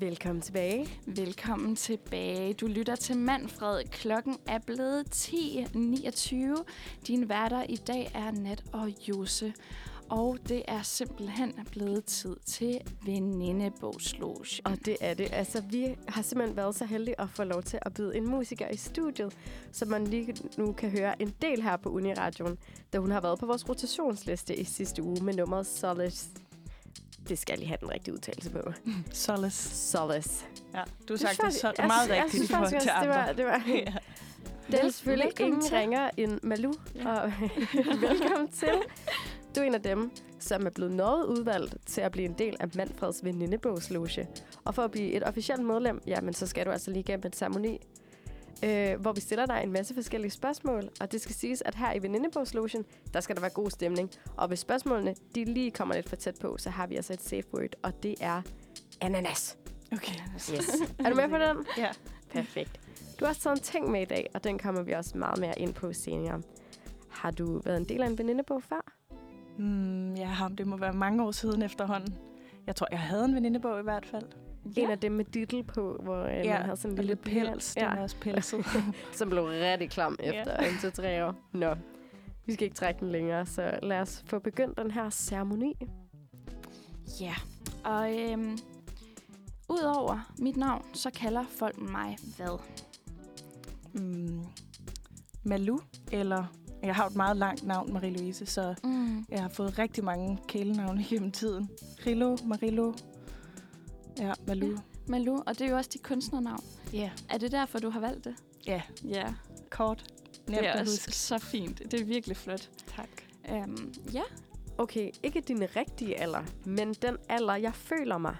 Velkommen tilbage. Velkommen tilbage. Du lytter til Manfred. Klokken er blevet 10.29. Din værter i dag er Nat og Jose. Og det er simpelthen blevet tid til venindebogsloge. Og det er det. Altså, vi har simpelthen været så heldige at få lov til at byde en musiker i studiet, så man lige nu kan høre en del her på Uniradioen, da hun har været på vores rotationsliste i sidste uge med nummeret Solace. Det skal jeg lige have den rigtige udtalelse på. Solace. Solace. Ja, du har sagt det, så jeg meget synes- jeg rigtigt synes i forhold faktisk til andre. Det var, det var, ja. det er selvfølgelig ingen til. ringer end Malou. Ja. Og velkommen til. Du er en af dem, som er blevet noget udvalgt til at blive en del af Manfreds venindebogsloge. Og for at blive et officielt medlem, jamen, så skal du altså lige gennem en ceremoni, øh, hvor vi stiller dig en masse forskellige spørgsmål. Og det skal siges, at her i venindebogslogen, der skal der være god stemning. Og hvis spørgsmålene de lige kommer lidt for tæt på, så har vi altså et safe word, og det er ananas. Okay. Yes. er du med på den? Ja. Perfekt. Du har også taget en ting med i dag, og den kommer vi også meget mere ind på senere. Har du været en del af en venindebog før? Mm, ja, ham, det må være mange år siden efterhånden. Jeg tror, jeg havde en venindebog i hvert fald. Ja. En af dem med dittel på, hvor øh, ja, man havde sådan en lille lidt pels. Den Ja, er også pelset. som blev rigtig klam Ja. efter en til tre år. Nå, vi skal ikke trække den længere, så lad os få begyndt den her ceremoni. Ja, og øhm, udover mit navn, så kalder folk mig hvad? mm, Malu, eller... Jeg har et meget langt navn, Marie-Louise, så Mm. jeg har fået rigtig mange kælenavne gennem tiden. Rilo, Marilo. Ja, Malu. Ja. Malou, og det er jo også dit kunstnernavn. Ja. Er det derfor, du har valgt det? Ja, Ja, kort. det Nemt er at også så fint. Det er virkelig flot. Tak. Øhm, ja, Okay, ikke din rigtige alder, men den alder, jeg føler mig.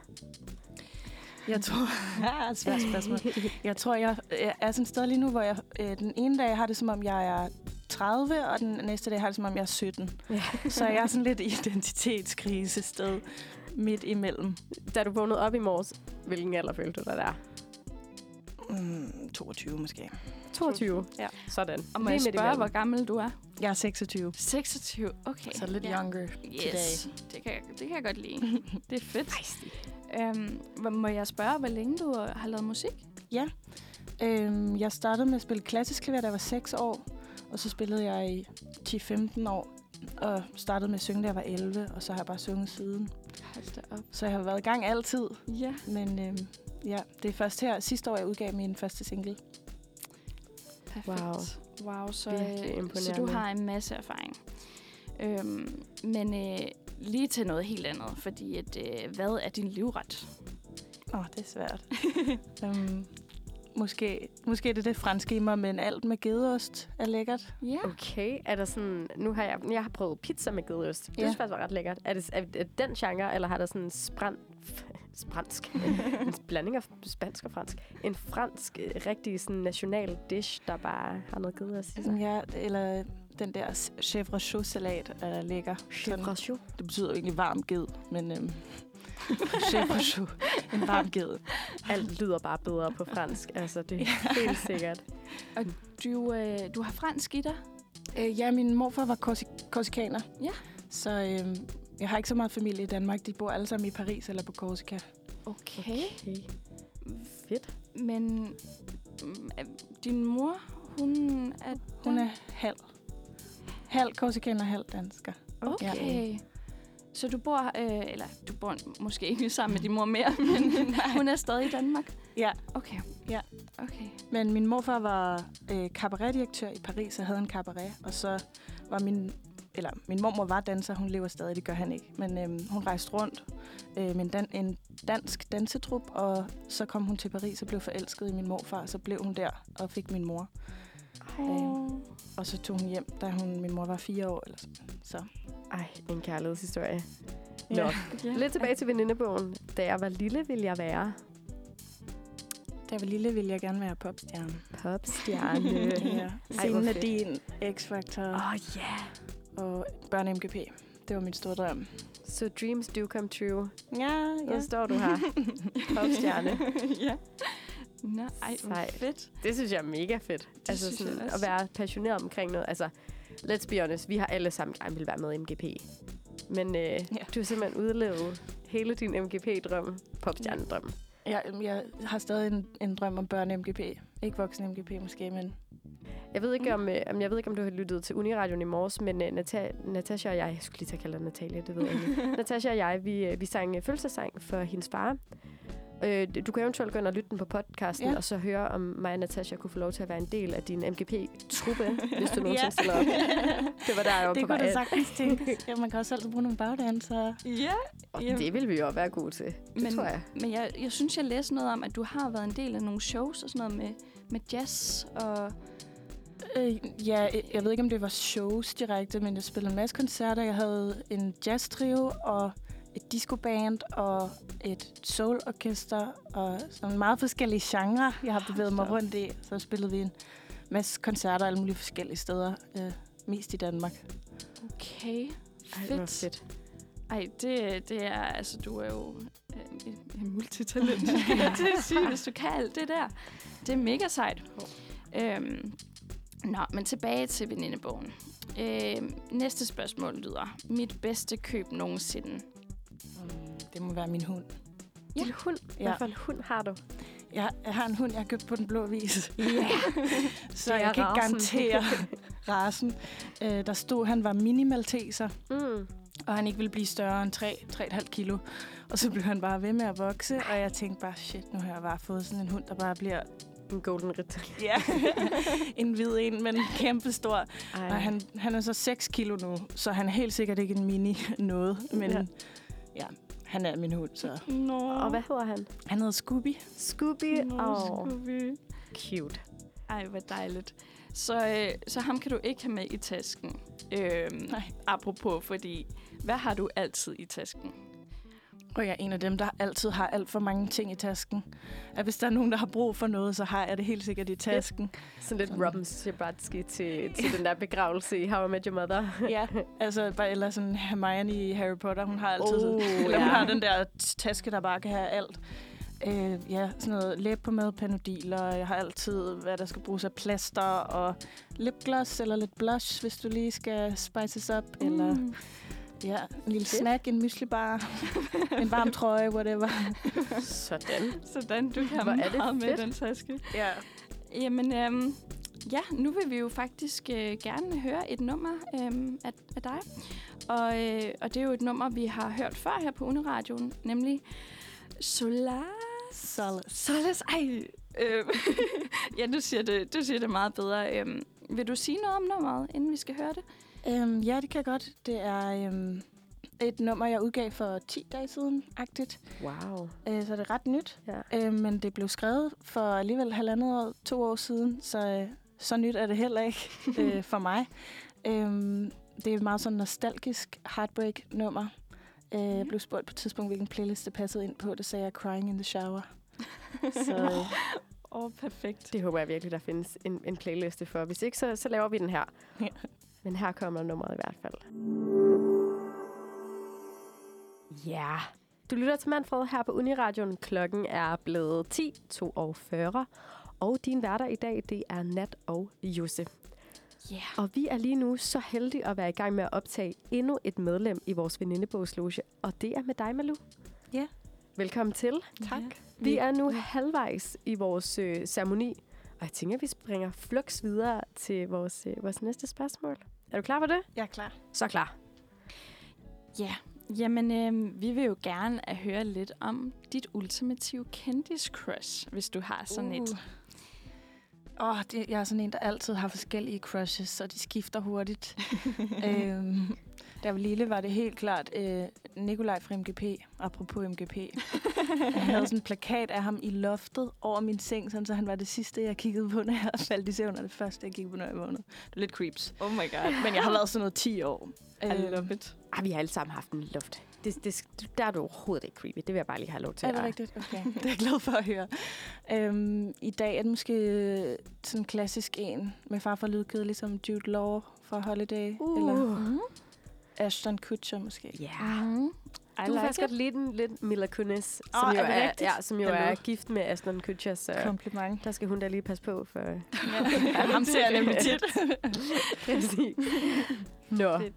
Jeg tror... Ja, svært spørgsmål. Jeg tror, jeg jeg er sådan et sted lige nu, hvor jeg øh, den ene dag har det, som om jeg er 30, og den næste dag har det, som om jeg er 17. Ja. Så jeg er sådan lidt i identitetskrise sted midt imellem. Da du vågnede op i morges, hvilken alder følte du dig der? Mm, 22 måske. 22. Ja. Sådan. og må Lige jeg midt spørge, imellem. hvor gammel du er? Jeg er 26, 26, okay. så lidt ja. younger Yes, today. det kan, jeg, det kan jeg godt lide. det er fedt. Øhm, hvor- må jeg spørge, hvor længe du har lavet musik? Øhm, jeg startede med at spille klassisk klaver, da jeg var 6 år, og så spillede jeg i 10-15 år, og startede med at synge, da jeg var 11, og så har jeg bare sunget siden. Op. Så jeg har været i gang altid, Ja. men øhm, ja, det er først her sidste år, jeg udgav min første single. Perfekt. Wow. Wow, så, øh, så du har en masse erfaring. Øhm, men øh, lige til noget helt andet, fordi at, øh, hvad er din livret? Åh, oh, det er svært. um, måske, måske det er det franske i mig, men alt med gedeost er lækkert. Ja. Okay, er der sådan... Nu har jeg, jeg har prøvet pizza med gedeost. Det Ja. synes jeg faktisk var ret lækkert. Er det, er det den genre, eller har der sådan en spran, fransk? en blanding af spansk og fransk. En fransk, øh, rigtig sådan national dish, der bare har noget gedeost i sig. Ja, eller den der chèvre chaud salat er lækker. Chevrolet. det betyder jo egentlig varm ged, men øhm, chèvre chaud, en varm ged. Alt lyder bare bedre på fransk. Altså, det er helt sikkert. Du, øh, du har fransk i dig? Øh, ja, min morfar var korsi- korsikaner. Ja. Så øhm, jeg har ikke så meget familie i Danmark. De bor alle sammen i Paris eller på Korsika. Okay. Okay. Fedt. Men øh, din mor, hun er... Hun er halv. Halv korsikaner, halv dansker. Okay. Så du bor, øh, eller du bor måske ikke sammen med din mor mere, men hun er stadig i Danmark? Ja, Okay. Ja. Okay. men min morfar var øh, cabaretdirektør i Paris og havde en cabaret. Og så var min... Eller min mormor var danser, hun lever stadig, det gør han ikke. Men øhm, hun rejste rundt øh, med en, dan- en dansk dansetrup, og så kom hun til Paris og blev forelsket i min morfar. Så blev hun der og fik min mor. Oh. Og så tog hun hjem, da hun, min mor var fire år. Eller sådan. Så Ej, en kærlighedshistorie. Nå. Ja. Ja. Lidt tilbage til venindebogen. Da jeg var lille, ville jeg være Da jeg var lille, ville jeg gerne være popstjerne. popstjerne. ja. Scenen fedt. Nadine, X-Factor Åh, oh, ja. Yeah. og børne MGP. Det var min store drøm. Så dreams do come true. Ja, Nu står du her. Popstjerne. ja. Nå, ej, hvor fedt. Det synes jeg er mega fedt. Det altså sådan, at være passioneret omkring noget. Altså, let's be honest, vi har alle sammen gerne vil være med i MGP. Men øh, ja. du har simpelthen udlevet hele din MGP-drøm, popstjernedrøm. Jeg, jeg har stadig en, en drøm om børne-MGP. Ikke voksen-MGP måske, men Jeg ved ikke, om, øh, om, jeg ved ikke, om du har lyttet til Uniradion i morges, men uh, Nata- Natasha og jeg, jeg skulle lige at kalde Natalia, det ved jeg ikke. Natasha og jeg, vi, øh, vi sang øh, fødselsdagssang for hendes far. Øh, du kan eventuelt gå ind og lytte den på podcasten, Ja. og så høre, om mig og Natasha kunne få lov til at være en del af din MGP-truppe, hvis du nogensinde Ja. stiller op. Det var der, jeg var det på kunne vej da hen. sagtens tænkes. Ja, man kan også altid bruge nogle bagdansere. Ja, Og. Det vil vi jo være gode til. Det men, tror jeg. Men jeg, jeg synes, jeg læste noget om, at du har været en del af nogle shows og sådan noget med, med jazz og... Øh, ja, jeg ved ikke, om det var shows direkte, men jeg spillede en masse koncerter. Jeg havde en jazztrio og et discoband og et soul-orkester og sådan meget forskellige genrer, jeg har bevæget mig rundt i. Så spillede vi en masse koncerter alle mulige forskellige steder, øh, mest i Danmark. Okay, Ej, det var fedt. fedt. Ej, det, det er, altså, du er jo øh, en, en multitalent, skal jeg til at sige, hvis du kan alt det der. Det er mega sejt. Øhm, nå, men tilbage til venindebogen. Øhm, næste spørgsmål lyder, mit bedste køb nogensinde. Det må være min hund. Ja. Din hund. Ja. Hvad for en hund har du? Jeg, jeg har en hund, jeg har købt på den blå vis. Ja. Så jeg kan ikke garantere rasen. Øh, der stod, at han var mini-malteser. Mm. og han ikke ville blive større end 3-3,5 kilo. Og så blev han bare ved med at vokse, og jeg tænkte bare, shit, nu har jeg bare fået sådan en hund, der bare bliver En golden retriever. ja, en hvid en, men kæmpe stor. Ej. Og han, han er så 6 kilo nu, så han er helt sikkert ikke en mini noget, men ja, ja han er min hund, så Nå. Og hvad hedder han? han hedder Scooby. Scooby. Nå, Åh, Scooby. cute. Ej, hvor dejligt. Så, øh, så ham kan du ikke have med i tasken. Øhm, Nej. Apropos, fordi hvad har du altid i tasken? Og jeg er en af dem, der altid har alt for mange ting i tasken. At hvis der er nogen, der har brug for noget, så har jeg det helt sikkert i tasken. Sådan lidt Sådan. Robin Scherbatsky til, til den der begravelse i How I Met Your Mother. Ja, altså, bare, eller sådan Hermione i Harry Potter, hun har altid Oh, sådan, eller hun ja. har den der taske, der bare kan have alt. Øh, ja, sådan noget læbepomade, panodiler, jeg har altid, hvad der skal bruges af plaster, og lipgloss eller lidt blush, hvis du lige skal spices up, mm. eller ja, en lille Fedt. snack, en myslibar, en varm trøje, whatever. Sådan. Sådan, du kan Hvor er det meget med den taske. Ja. Jamen, øhm, ja, nu vil vi jo faktisk øh, gerne høre et nummer øhm, af, af dig. Og, øh, og det er jo et nummer, vi har hørt før her på Uniradioen, nemlig Solar... Solid. Solas, ej. Øh, ja, du siger, det, du siger det meget bedre. Øhm, vil du sige noget om nummeret, inden vi skal høre det? Øhm, ja, det kan jeg godt. Det er øhm, et nummer, jeg udgav for 10 dage siden, agtigt. Wow. Øh, så det er ret nyt. Ja. Øh, men det blev skrevet for alligevel halvandet år, to år siden, så, øh, så nyt er det heller ikke øh, for mig. Øh, det er et meget sådan nostalgisk heartbreak-nummer. Øh, jeg blev spurgt på et tidspunkt, hvilken playlist det passede ind på. Det sagde jeg Crying in the Shower. så øh, Åh, oh, perfekt. Det håber jeg virkelig, der findes en, en playliste for. Hvis ikke, så, så laver vi den her. Ja. Men her kommer nummeret i hvert fald. Ja. Du lytter til Manfred her på Uniradion. Klokken er blevet 10.42. Og din værter i dag, det er Nat og Jose. Ja. Og vi er lige nu så heldige at være i gang med at optage endnu et medlem i vores venindebogsloge. Og det er med dig, Malu. Ja. Velkommen til. tak. Vi er nu halvvejs i vores øh, ceremoni, og jeg tænker, at vi springer flux videre til vores, øh, vores næste spørgsmål. Er du klar på det? Jeg er klar. Så klar. Ja, jamen øh, vi vil jo gerne at høre lidt om dit ultimative kendis-crush, hvis du har sådan uh. et. Åh, oh, det, jeg er sådan en, der altid har forskellige crushes, så de skifter hurtigt. øhm, da jeg var lille, var det helt klart øh, Nikolaj fra MGP, apropos MGP. jeg havde sådan en plakat af ham i loftet over min seng, sådan, så han var det sidste, jeg kiggede på, når jeg faldt i søvn, og det første, jeg kiggede på, når jeg vågnede. Det var lidt creeps. Oh my god. Men jeg har været sådan noget 10 år. I Øhm, love it. Ah, vi har alle sammen haft en luft. Det, det, der er du overhovedet ikke creepy. Det vil jeg bare lige have lov til. Er det at- rigtigt? Okay. det er jeg glad for at høre. Øhm, I dag er det måske øh, sådan en klassisk en med far for lydkedelig, ligesom Jude Law fra Holiday. Uh. Eller Mm. Ashton Kutcher måske. Ja. Mm. I Du like er faktisk godt lidt, en- lidt Mila Kunis, som Åh, jo er er, ja, som jo er gift med Aston Kutcher, så Kompliment. der skal hun da lige passe på for... Ja, ham ser jeg nemlig tit. Præcis. Nå. Fedt.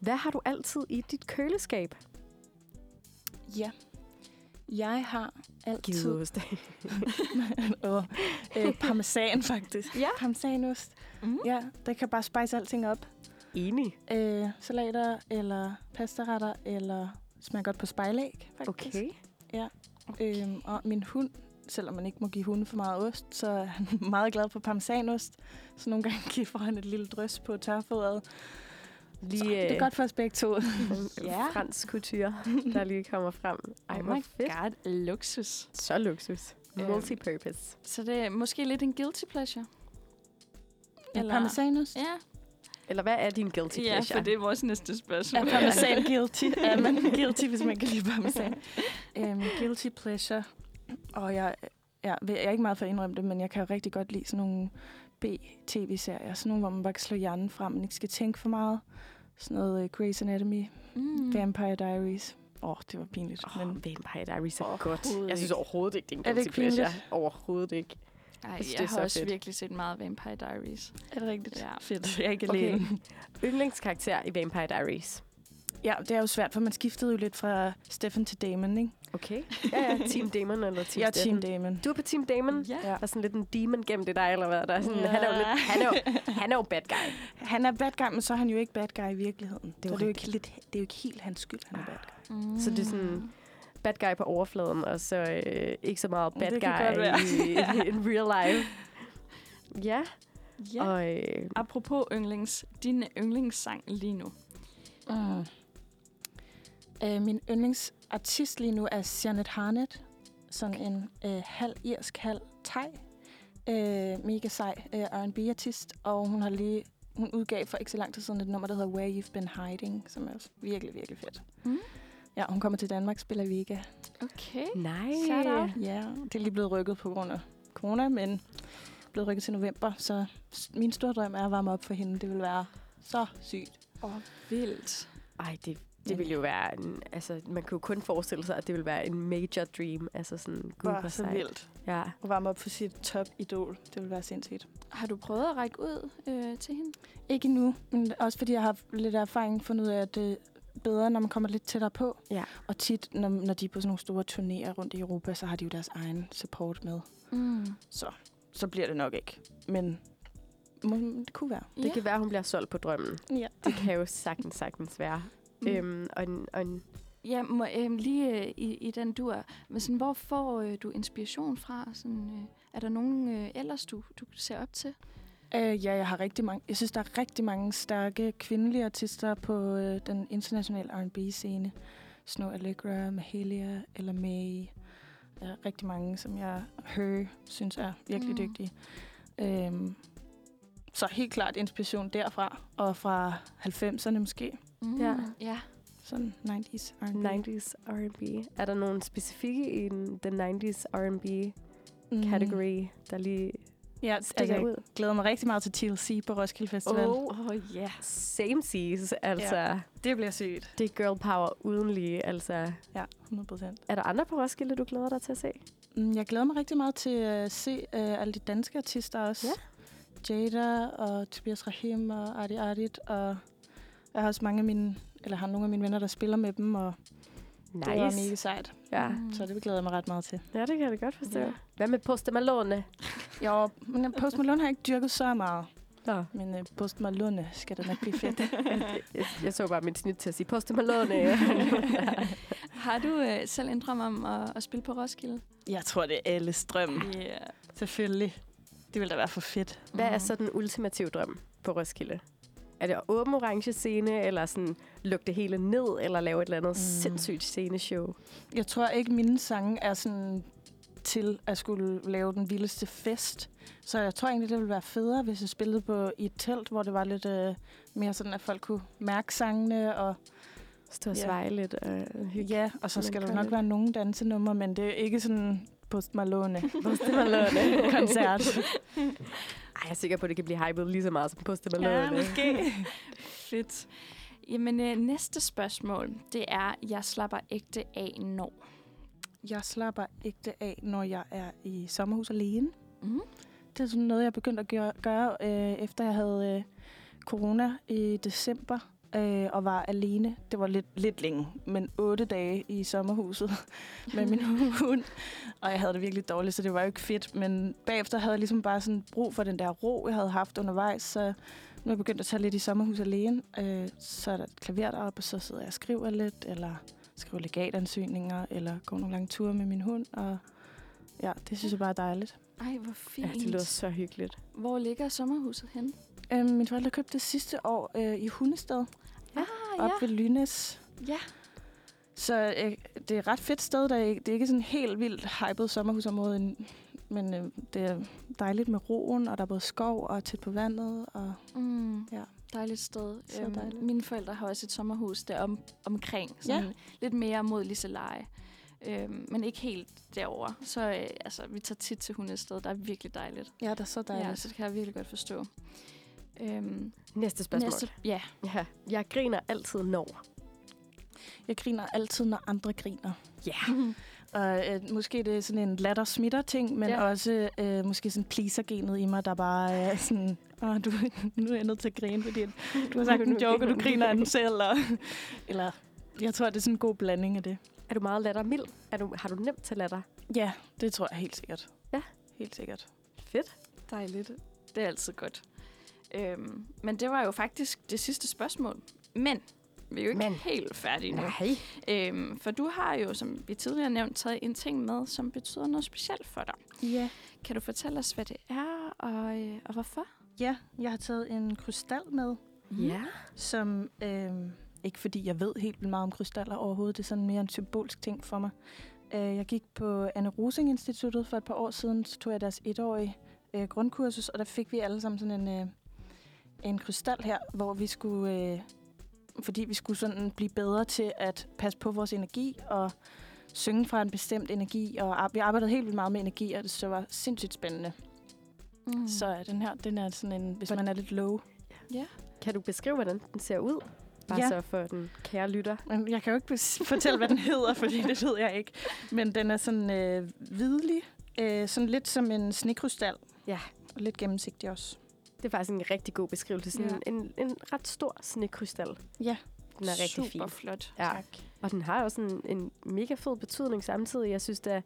Hvad har du altid i dit køleskab? ja. Jeg har altid... Gideost. og, øh, parmesan, faktisk. Ja. Parmesanost. Mm. Ja, det kan bare spice alting op. Enig. Øh, salater, eller pastaretter, eller smager godt på spejlæg, faktisk. Okay. Øhm, og min hund, selvom man ikke må give hunden for meget ost, så er han meget glad for parmesanost. Så nogle gange giver han et lille drøs på tørfodret. Lige, Så det er godt for os begge to. ja. Ja. fransk kultur, der lige kommer frem. Ej, oh my fedt. god, luksus. Så luksus. Øhm. Multipurpose. Så det er måske lidt en guilty pleasure. Ja, Eller- parmesanost. Ja, Eller hvad er din guilty ja pleasure? for det er vores næste spørgsmål. Er parmesan guilty? Er man guilty, hvis man kan lide parmesan? um, guilty pleasure. Og jeg, ja, jeg er ikke meget for at indrømme det, men jeg kan jo rigtig godt lide sådan nogle B-tv-serier. Sådan nogle, hvor man bare kan slå hjernen frem, man ikke skal tænke for meget. Sådan noget uh, Grey's Anatomy, Mm. Vampire Diaries. Åh, oh, det var pinligt. Oh, men Vampire Diaries er godt. Jeg synes overhovedet ikke, det er en Er det guilty ikke pleasure. Overhovedet ikke. Ej, Jeg synes, jeg, det er har så også fedt. virkelig set meget Vampire Diaries. er det rigtigt? Ja. Fedt. Jeg er ikke Okay. alene. Yndlingskarakter i Vampire Diaries. Ja, det er jo svært, for man skiftede jo lidt fra Stefan til Damon, ikke? Okay. Ja, ja. Team Damon eller Team Jeg er. Team Damon. Du er på Team Damon? Ja. Der er sådan lidt en demon gennem det dig, eller hvad? Der er sådan, Ja. han, er jo lidt, han, er jo, han er jo bad guy. Han er bad guy, men så er han jo ikke bad guy i virkeligheden. Det er jo det er jo ikke, lidt, det er jo ikke helt hans skyld, han er bad guy. Mm. Så det er sådan- Bad guy på overfladen, og så øh, ikke så meget bad guy være. i, in real life. Ja, Ja. og øh, Apropos yndlings, din yndlingssang lige nu. Mm. Øh, min yndlingsartist lige nu er Janet Harnett. Sådan en øh, halv irsk, halv thai. Øh, mega sej øh, R&B-artist. Og hun har lige hun udgav for ikke så lang tid siden et nummer, der hedder Where You've Been Hiding, som er også virkelig, virkelig fedt. Mm. Ja, hun kommer til Danmark, spiller Vega. Okay. nej. Shout out. Ja, det er lige blevet rykket på grund af corona, men blevet rykket til november. Så min store drøm er at varme op for hende. Det vil være så sygt. Åh, oh, vildt. Ej, det, det ville jo være en, altså, man kan jo kun forestille sig, at det ville være en major dream. Altså sådan, gud, Bare så sejt. vildt. Ja. At varme op for sit top-idol. Det vil være sindssygt. Har du prøvet at række ud øh, til hende? Ikke nu, men også fordi jeg har lidt erfaring fundet ud af, at det er bedre, når man kommer lidt tættere på. Ja. Og tit, når, når de er på sådan nogle store turnéer rundt i Europa, så har de jo deres egen support med. Mm. Så, så bliver det nok ikke. Men må, det kunne være. Det kan være, hun bliver solgt på drømmen. Ja. Det kan jo sagtens, sagtens være. Mm. Øhm, og en, og en, Ja, må, øh, lige øh, i, i den dur. Men sådan, hvor får øh, du inspiration fra? Sådan, øh, er der nogen øh, ellers, du, du ser op til? Øh, ja, jeg har rigtig mange. Jeg synes, der er rigtig mange stærke kvindelige artister på øh, den internationale R&B-scene. Snow Allegra, Mahalia, eller May. Der er rigtig mange, som jeg hører, synes er virkelig Mm. mm. dygtige. Øhm, så helt klart inspiration derfra, og fra 90'erne måske. Mm. Ja. ja. Sådan 90's R&B. 90s R&B. Er der nogen specifikke i den, den 90s R&B Mm. category, der lige Ja, stikker altså, jeg glæder mig rigtig meget til TLC på Roskilde Festival. Åh, oh, ja. Same seas, altså. Ja. Det bliver sygt. Det er girl power uden lige, altså. Ja, 100 procent. Er der andre på Roskilde, du glæder dig til at se? Mm, Jeg glæder mig rigtig meget til at se uh, alle de danske artister også. Jada og Tobias Rahim og Adi Adit. Og jeg har også mange af mine, eller har nogle af mine venner, der spiller med dem, og nice. det var mega sejt. Ja. Mm. Så det glæder jeg mig ret meget til. ja, det kan jeg da godt forstå. Ja. Ja. Hvad med Post Malone? Jo, men Post Malone har jeg ikke dyrket så meget. Nå. Men uh, Post Malone skal da nok blive fedt. jeg, jeg så bare mit snit til at sige Post Malone. Har du øh, selv en drøm om at, at spille på Roskilde? jeg tror, det er alles drøm. Yeah. Selvfølgelig. Det ville da være for fedt. Hvad er så den ultimative drøm på Roskilde? Er det åbne orange scene, eller sådan lukke det hele ned, eller lave et eller andet mm. sindssygt sceneshow? Jeg tror ikke, mine sange er sådan til at skulle lave den vildeste fest. Så jeg tror egentlig, det ville være federe, hvis jeg spillede på i et telt, hvor det var lidt øh, mere sådan, at folk kunne mærke sangene. Og, Stå og Ja. sveje lidt og hygge. ja, og så skal der nok lidt. være nogle dansenumre, men det er ikke sådan Post Malone Post Malone. koncert. Jeg er sikker på, at det kan blive hypet lige så meget som Post Malone. ja, måske. Fedt. Jamen, øh, næste spørgsmål, det er, jeg slapper ægte af når. Jeg slapper ægte af, når jeg er i sommerhus alene. Mm. Det er sådan noget, jeg begyndte at gøre, gøre øh, efter jeg havde øh, corona i december. Øh, og var alene. Det var lidt, lidt længe, men otte dage i sommerhuset med min hund. Og jeg havde det virkelig dårligt, så det var jo ikke fedt. Men bagefter havde jeg ligesom bare sådan brug for den der ro, jeg havde haft undervejs. Så nu er jeg begyndt at tage lidt i sommerhus alene. Øh, så er der et klaver deroppe, og så sidder jeg og skriver lidt, eller skriver legatansøgninger, eller går nogle lange ture med min hund. Og ja, det synes jeg bare er dejligt. Ej, hvor Ja, fint. det lyder så hyggeligt. Hvor ligger sommerhuset henne? Øh, min forældre købte det sidste år øh, i Hundested, Ah, op ved Lynes. ja. Så øh, det er et ret fedt sted. Der er, det er ikke sådan helt vildt hypet sommerhusområde, en- men øh, det er dejligt med roen, og der er både skov og tæt på vandet. Og Mm. Ja. Dejligt sted. Så Øhm, dejligt. Mine forældre har også et sommerhus der om, omkring. Sådan Lidt mere mod Liseleje. Øhm, men ikke helt derover. Så øh, altså, vi tager tit til Hundested. Der er virkelig dejligt. ja, det er så dejligt. Ja, så det kan jeg virkelig godt forstå. Øhm, Næste spørgsmål. næste, ja. Ja, jeg griner altid når. Jeg griner altid, når andre griner. Ja. Og øh, måske det er sådan en latter smitter ting, men ja. også øh, måske sådan pleaser-genet i mig, der bare er sådan, Åh, du, nu er jeg nødt til at grine, fordi du har sagt en joke, og du griner af den selv. Eller, eller jeg tror, det er sådan en god blanding af det. Er du meget lattermild? Er du, har du nemt til latter? Ja, det tror jeg helt sikkert. Ja. Helt sikkert. Fedt. Dejligt. Det er altid godt. Øhm, men det var jo faktisk det sidste spørgsmål. Men vi er jo ikke Men. helt færdige nu. Nej. Øhm, for du har jo, som vi tidligere nævnt, taget en ting med, som betyder noget specielt for dig. Ja. Kan du fortælle os, hvad det er, og, øh, og hvorfor? Ja, jeg har taget en krystal med, Ja. som øh, ikke fordi jeg ved helt vildt meget om krystaller overhovedet. Det er sådan mere en symbolsk ting for mig. Øh, jeg gik på Anne Rosing Instituttet for et par år siden, så tog jeg deres etårige øh, grundkursus, og der fik vi alle sammen sådan en, øh, en krystal her, hvor vi skulle, øh, fordi vi skulle sådan blive bedre til at passe på vores energi og synge fra en bestemt energi, og vi arbejdede helt vildt meget med energi, og det så var sindssygt spændende. Mm. Så den her, den er sådan en, hvis man er lidt low. Kan du beskrive, hvordan den ser ud? Bare Ja. så for den kære lytter. Men Jeg kan jo ikke fortælle, hvad den hedder, fordi det ved jeg ikke. Men den er sådan øh, hvidlig, øh, sådan lidt som en snekrystal. Ja. Og lidt gennemsigtig også. Det er faktisk en rigtig god beskrivelse. Sådan Ja. en, en ret stor snekrystal. Ja. Den er rigtig Super fin. flot. Ja. Tak. Og den har også en, en mega fed betydning samtidig. Jeg synes, det er,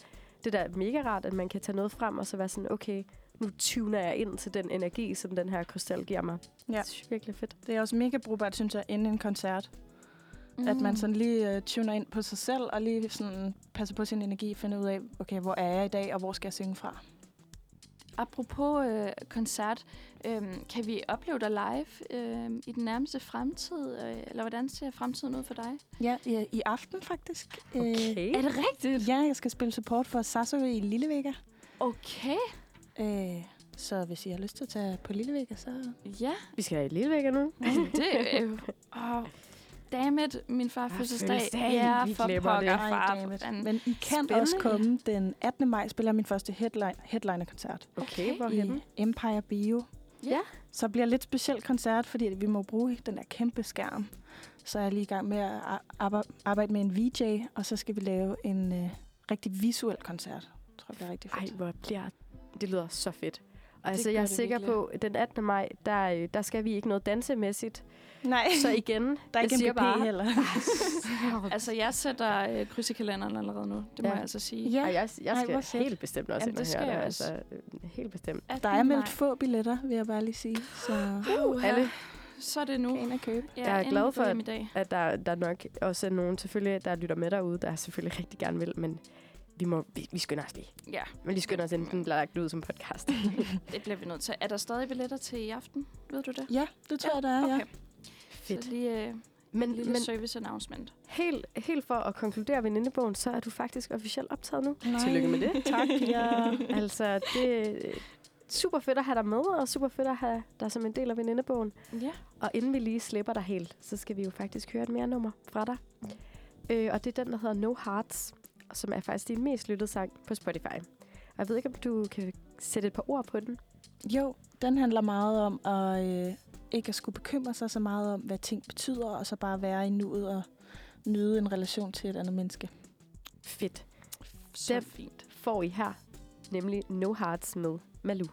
det der er mega rart, at man kan tage noget frem og så være sådan, okay, nu tuner jeg ind til den energi, som den her krystal giver mig. Ja. Det er virkelig fedt. Det er også mega brugbart, synes jeg, inden en koncert. Mm. At man sådan lige øh, tuner ind på sig selv, og lige sådan passer på sin energi, finder ud af, okay, hvor er jeg i dag, og hvor skal jeg synge fra? Apropos øh, koncert, øh, kan vi opleve dig live øh, i den nærmeste fremtid? Øh, eller hvordan ser fremtiden ud for dig? Ja, i, i aften faktisk. Okay. Er det rigtigt? Øh, ja, jeg skal spille support for Sasso i Lillevægger. Okay. Øh, så hvis I har lyst til at tage på Lillevægger, så... Ja, Vi skal have et lille vækker nu. det er jo... Oh, dammit, min far fødselsdag. Ja, Vi for pokker, det. far. Ej. Men, I kan Spændende. også komme den 18. maj, spiller min første headline, headliner-koncert Okay, Okay. hvorhenne? i Empire Bio. Ja. Så bliver det lidt speciel koncert, fordi vi må bruge den der kæmpe skærm. Så er jeg lige i gang med at ar- arbe- arbejde med en VJ, og så skal vi lave en øh, rigtig visuel koncert. Jeg tror, det bliver rigtig Ej, fedt. hvor bliver... Det lyder så fedt. Og altså, jeg er sikker virkelig. på, at den 18. maj, der, øh, der skal vi ikke noget dansemæssigt. Nej, Så igen, der er jeg ikke siger bare, heller. Altså, jeg sætter øh, kryds i kalenderen allerede nu. Det må Ja. jeg altså sige. Ja, Ej, jeg, jeg Ej, skal fedt. helt bestemt også Jamen, ind og det høre skal det. jeg også. Altså, øh, helt bestemt. 18. der er meldt få billetter, vil jeg bare lige sige. Så Uh, alle. Så er det nu. kan ind og købe. Jeg er glad for, dag. At der, der er nok også nogen, selvfølgelig, der lytter med derude, der selvfølgelig rigtig gerne vil, men vi, må, vi, vi skynder os lige. Ja, Men vi skynder os, inden den bliver lagt ud som podcast. det bliver vi nødt til. Er der stadig billetter til i aften? Ved du det? Ja, det tror jeg, der er, ja. Okay. Fedt. Så lige øh, Men, en lille men service announcement. helt, helt for at konkludere venindebogen, så er du faktisk officielt optaget nu. Nej. Tillykke med det. Tak, ja. altså, det er super fedt at have dig med, og super fedt at have dig som en del af venindebogen. Ja. Og inden vi lige slipper dig helt, så skal vi jo faktisk høre et mere nummer fra dig. Øh, og det er den, der hedder No Hearts, som er faktisk din mest lyttede sang på Spotify. Og jeg ved ikke, om du kan sætte et par ord på den. Jo, den handler meget om at øh, ikke at skulle bekymre sig så meget om, hvad ting betyder, og så bare være i nuet og nyde en relation til et andet menneske. Fedt. Så Dem- fint. Får I her, nemlig No Hearts med Malou.